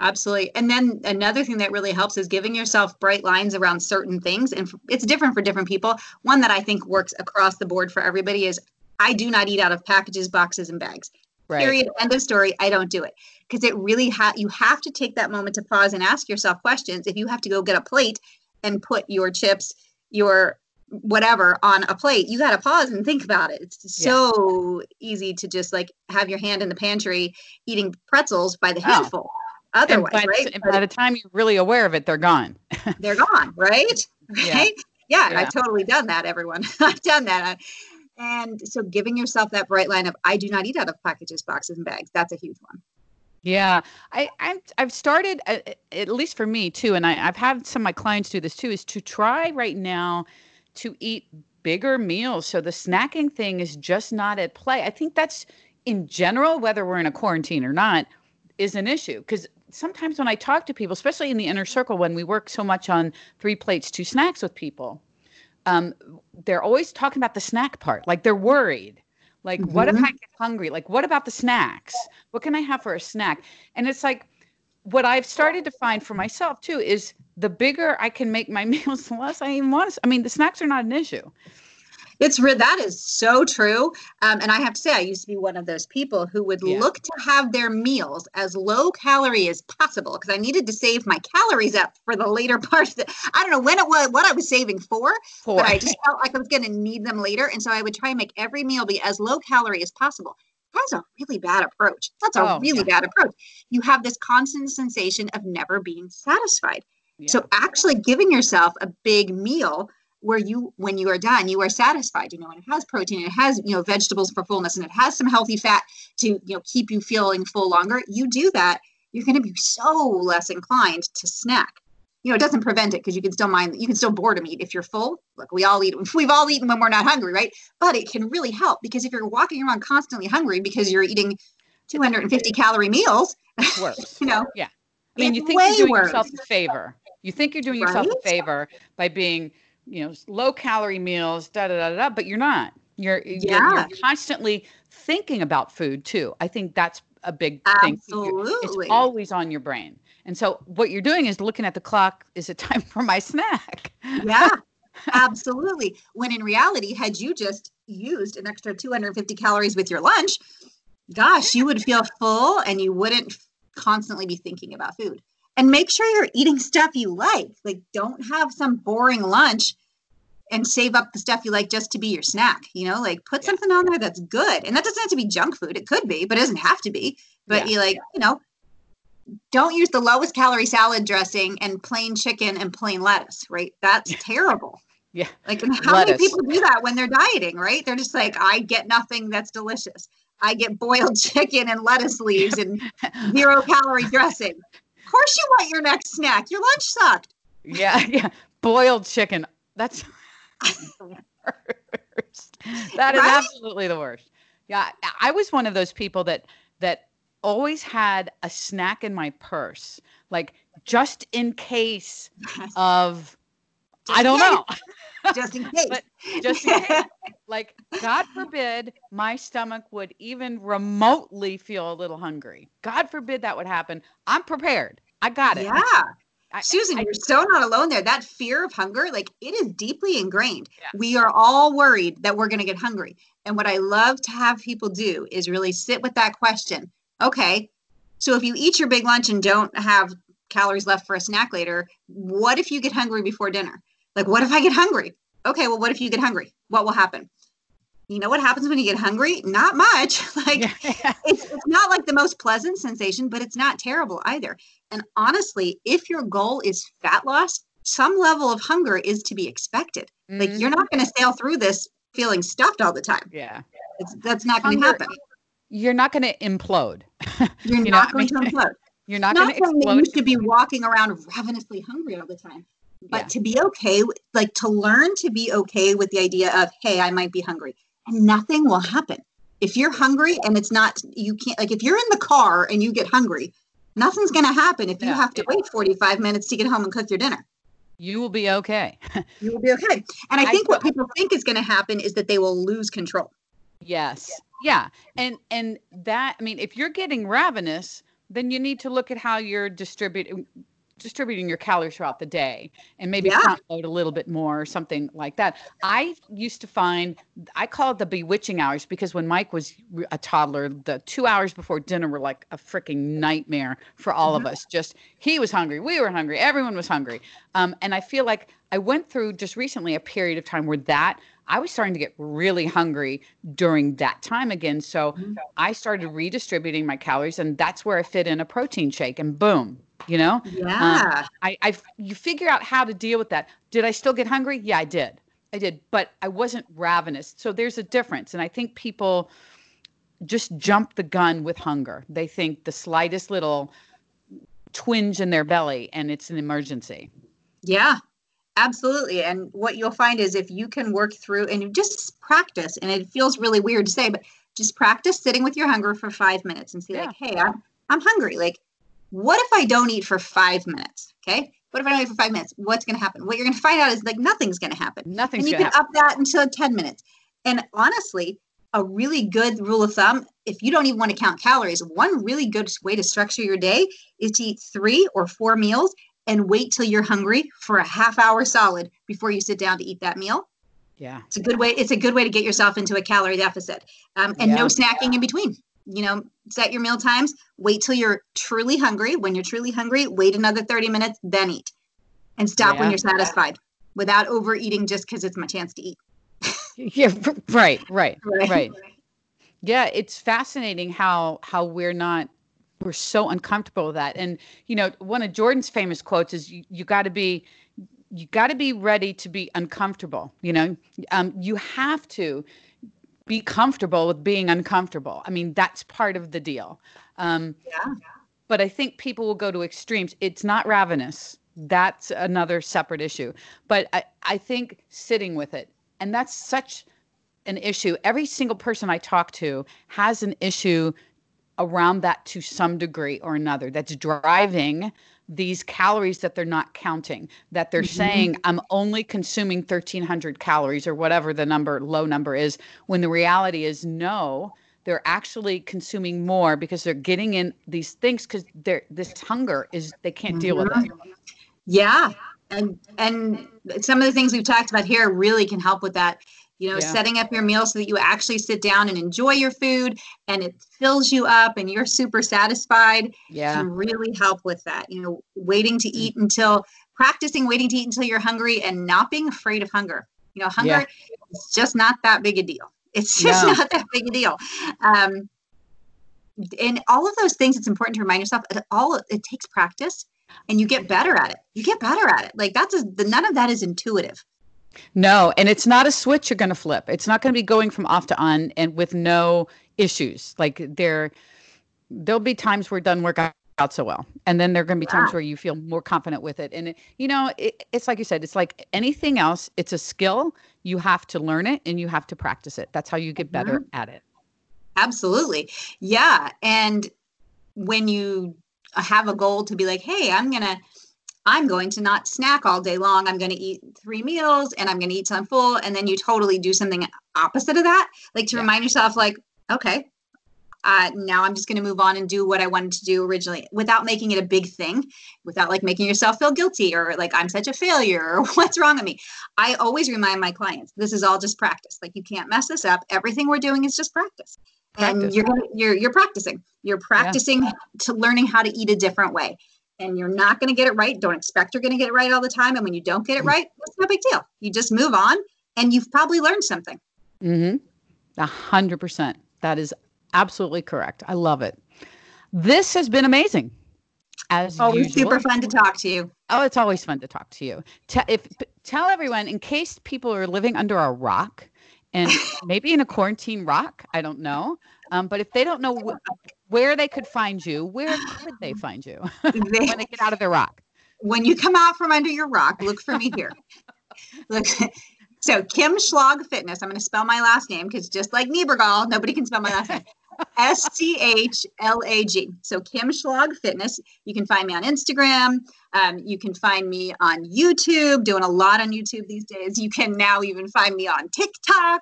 Absolutely. And then another thing that really helps is giving yourself bright lines around certain things. And it's different for different people. One that I think works across the board for everybody is I do not eat out of packages, boxes, and bags. Right. Period. End of story. I don't do it because it really ha- you have to take that moment to pause and ask yourself questions. If you have to go get a plate and put your chips, your whatever on a plate, you got to pause and think about it. It's so yeah. easy to just like have your hand in the pantry eating pretzels by the oh. handful. Oh. Otherwise, by, right? by the time you're really aware of it, they're gone. [LAUGHS] they're gone, right? [LAUGHS] Right? Yeah. yeah, I've totally done that, everyone. [LAUGHS] I've done that. And so giving yourself that bright line of I do not eat out of packages, boxes, and bags. That's a huge one. Yeah, I, I've, I've started, uh, at least for me too, and I, I've had some of my clients do this too, is to try right now to eat bigger meals. So the snacking thing is just not at play. I think that's in general, whether we're in a quarantine or not, is an issue. Because sometimes when I talk to people, especially in the inner circle, when we work so much on three plates, two snacks with people, um, they're always talking about the snack part. Like they're worried. Like, mm-hmm. what if mm-hmm. I get hungry? Like, what about the snacks? What can I have for a snack? And it's like, what I've started to find for myself too is the bigger I can make my [LAUGHS] meals, the less I even want to. I mean, the snacks are not an issue. It's real. That is so true. Um, and I have to say, I used to be one of those people who would yeah. look to have their meals as low calorie as possible because I needed to save my calories up for the later [LAUGHS] parts. That I don't know when it was, what I was saving for, for. but I just felt like I was going to need them later. And so I would try and make every meal be as low calorie as possible. That's a really bad approach. That's a oh, really yeah. bad approach. You have this constant sensation of never being satisfied. Yeah. So actually giving yourself a big meal where you when you are done you are satisfied you know and it has protein it has you know vegetables for fullness and it has some healthy fat to you know keep you feeling full longer. You do that you're going to be so less inclined to snack. You know it doesn't prevent it because you can still mind you can still boredom eat if you're full look we all eat [LAUGHS] we've all eaten when we're not hungry right? But it can really help because if you're walking around constantly hungry because you're eating 250 calorie meals worse. [LAUGHS] you know yeah. I mean, you think you're doing worse. yourself a favor. You think you're doing yourself right? a favor by being you know low calorie meals da da da da but you're not. You're, yeah. you're, you're constantly thinking about food too. I think that's a big thing Absolutely. it's always on your brain. And so what you're doing is looking at the clock. Is it [LAUGHS] time for my snack? Yeah [LAUGHS] absolutely. When in reality had you just used an extra 250 calories with your lunch gosh you would feel full and you wouldn't constantly be thinking about food and make sure you're eating stuff you like. Like, don't have some boring lunch and save up the stuff you like just to be your snack. You know, like put yeah. something on there that's good. And that doesn't have to be junk food. It could be, but it doesn't have to be. But yeah. you like, you know, don't use the lowest calorie salad dressing and plain chicken and plain lettuce, right? That's terrible. [LAUGHS] Yeah. Like, how lettuce. many people do that when they're dieting, right? They're just like, I get nothing that's delicious. I get boiled [LAUGHS] chicken and lettuce leaves and [LAUGHS] zero calorie dressing course you want your next snack. Your lunch sucked. Yeah, [LAUGHS] yeah. Boiled chicken. That's the [LAUGHS] worst. That is right? absolutely the worst. Yeah, I was one of those people that that always had a snack in my purse, like just in case of just I don't know. Just in case. just in case. [LAUGHS] like God forbid my stomach would even remotely feel a little hungry. God forbid that would happen. I'm prepared. I got it. Yeah. I, Susan, I, you're so not alone there. That fear of hunger, like it is deeply ingrained. Yeah. We are all worried that we're going to get hungry. And what I love to have people do is really sit with that question. Okay, so if you eat your big lunch and don't have calories left for a snack later, what if you get hungry before dinner? Like, what if I get hungry? Okay, well, what if you get hungry? What will happen? you know what happens when you get hungry? Not much. [LAUGHS] like [LAUGHS] it's, it's not like the most pleasant sensation, but it's not terrible either. And honestly, if your goal is fat loss, some level of hunger is to be expected. Mm-hmm. Like you're not going to sail through this feeling stuffed all the time. Yeah. It's, that's not going to happen. You're not [LAUGHS] going to implode. You're you not going to implode. You're not, not going to explode. You should be walking around ravenously hungry all the time. But yeah. to be okay, like to learn to be okay with the idea of, hey, I might be hungry and nothing will happen. If you're hungry and it's not, you can't, like if you're in the car and you get hungry, nothing's going to happen if you yeah, have to yeah. wait 45 minutes to get home and cook your dinner. You will be okay. [LAUGHS] you will be okay. And I think I, what people think is going to happen is that they will lose control. Yes. Yeah. And and that I mean if you're getting ravenous, then you need to look at how you're distributing distributing your calories throughout the day and maybe yeah. front load a little bit more or something like that. I used to find I call it the bewitching hours because when Mike was a toddler, the two hours before dinner were like a freaking nightmare for all mm-hmm. of us. Just he was hungry, we were hungry, everyone was hungry. Um, and I feel like I went through just recently a period of time where that I was starting to get really hungry during that time again. So mm-hmm. I started redistributing my calories, and that's where I fit in a protein shake, and boom, you know? Um, yeah. Um, I, I you figure out how to deal with that. Did i still get hungry? Yeah i did. I did but i wasn't ravenous. So there's a difference and i think people just jump the gun with hunger. They think the slightest little twinge in their belly and it's an emergency. Yeah absolutely and what you'll find is if you can work through and you just practice and it feels really weird to say but just practice sitting with your hunger for five minutes and see, yeah. like hey i'm i'm hungry like what if I don't eat for five minutes? Okay. What if I don't eat for five minutes? What's going to happen? What you're going to find out is like nothing's going to happen. Nothing's and you can happen. up that until 10 minutes. And honestly, a really good rule of thumb, if you don't even want to count calories, one really good way to structure your day is to eat three or four meals and wait till you're hungry for a half hour solid before you sit down to eat that meal. Yeah. It's a good way. It's a good way to get yourself into a calorie deficit um, and yeah. no snacking in between. You know, set your meal times, wait till you're truly hungry. When you're truly hungry, wait another 30 minutes, then eat and stop yeah. when you're satisfied without overeating just because it's my chance to eat. [LAUGHS] yeah. Right, right. Right. Right. Yeah. It's fascinating how, how we're not we're so uncomfortable with that. And you know, one of Jordan's famous quotes is, "You, you got to be, you got to be ready to be uncomfortable." You know, um, you have to be comfortable with being uncomfortable. I mean, that's part of the deal. Um, yeah. But I think people will go to extremes. It's not ravenous. That's another separate issue. But I, I think sitting with it, and that's such an issue. Every single person I talk to has an issue around that to some degree or another that's driving these calories that they're not counting that they're mm-hmm. saying i'm only consuming 1300 calories or whatever the number low number is when the reality is no they're actually consuming more because they're getting in these things because they're this hunger is they can't deal with it mm-hmm. yeah and and some of the things we've talked about here really can help with that you know yeah. setting up your meal so that you actually sit down and enjoy your food and it fills you up and you're super satisfied. Yeah. Can really help with that you know waiting to eat until practicing waiting to eat until you're hungry and not being afraid of hunger. You know hunger yeah. is just not that big a deal. It's just no. [LAUGHS] not that big a deal. Um, and all of those things it's important to remind yourself all it takes practice and you get better at it. You get better at it. Like that's a, none of that is intuitive no, and it's not a switch you're going to flip. It's not going to be going from off to on and with no issues. Like there, there'll be times where it doesn't work out so well, and then there are going to be times where you feel more confident with it. And it, you know, it, it's like you said, it's like anything else. It's a skill. You have to learn it and you have to practice it. That's how you get better mm-hmm. at it. Absolutely, yeah. And when you have a goal to be like, hey, I'm gonna I'm going to not snack all day long. I'm going to eat three meals and I'm going to eat till I'm full. And then you totally do something opposite of that. Like to yeah. remind yourself, like, okay, uh, now I'm just going to move on and do what I wanted to do originally without making it a big thing, without like making yourself feel guilty or like I'm such a failure or [LAUGHS] what's wrong with me. I always remind my clients, this is all just practice. Like you can't mess this up. Everything we're doing is just practice. practice. And you're, you're, you're practicing, you're practicing yeah. to learning how to eat a different way and you're not going to get it right. Don't expect you're going to get it right all the time. And when you don't get it mm. right, it's no big deal. You just move on and you've probably learned something. Mm-hmm. A hundred percent. That is absolutely correct. I love it. This has been amazing. As always, usual. super fun to talk to you. Oh, it's always fun to talk to you. T- if tell everyone in case people are living under a rock and [LAUGHS] maybe in a quarantine rock, I don't know. Um, but if they don't know wh- where they could find you, where could they find you [LAUGHS] when they get out of their rock? When you come out from under your rock, look for me here. [LAUGHS] look. So Kim Schlag Fitness. I'm going to spell my last name because just like Niebergall, nobody can spell my last name. [LAUGHS] S C H L A G. So Kim Schlag Fitness. You can find me on Instagram. Um, you can find me on YouTube, doing a lot on YouTube these days. You can now even find me on TikTok.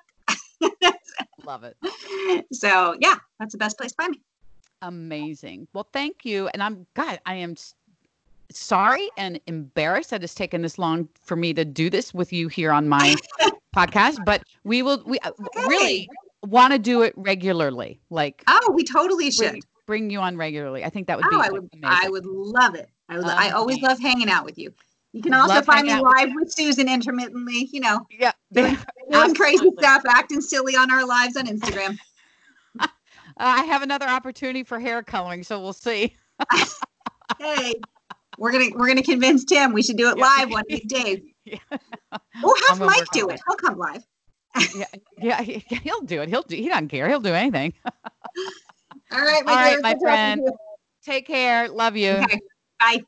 Love it. So yeah, that's the best place to find me. Amazing. Well, thank you. And I'm God, I am sorry and embarrassed that it's taken this long for me to do this with you here on my [LAUGHS] podcast, but we will we uh, okay. really want to do it regularly. Like Oh, we totally should. Bring, bring you on regularly. I think that would be oh, I would amazing. I would love it. I would, I always love hanging out with you. You can also Love find me live with, with Susan intermittently, you know. Yeah. Doing, [LAUGHS] doing crazy stuff, acting silly on our lives on Instagram. uh, [LAUGHS] I have another opportunity for hair coloring, so we'll see. [LAUGHS] hey, we're gonna we're gonna convince Tim we should do it live one of these days. Yeah. We'll have Mike do it. He'll come live. yeah, yeah, he'll do it. He'll do. He doesn't care. He'll do anything. All right, my, All right, my friend. Take care. Love you. Okay. Bye.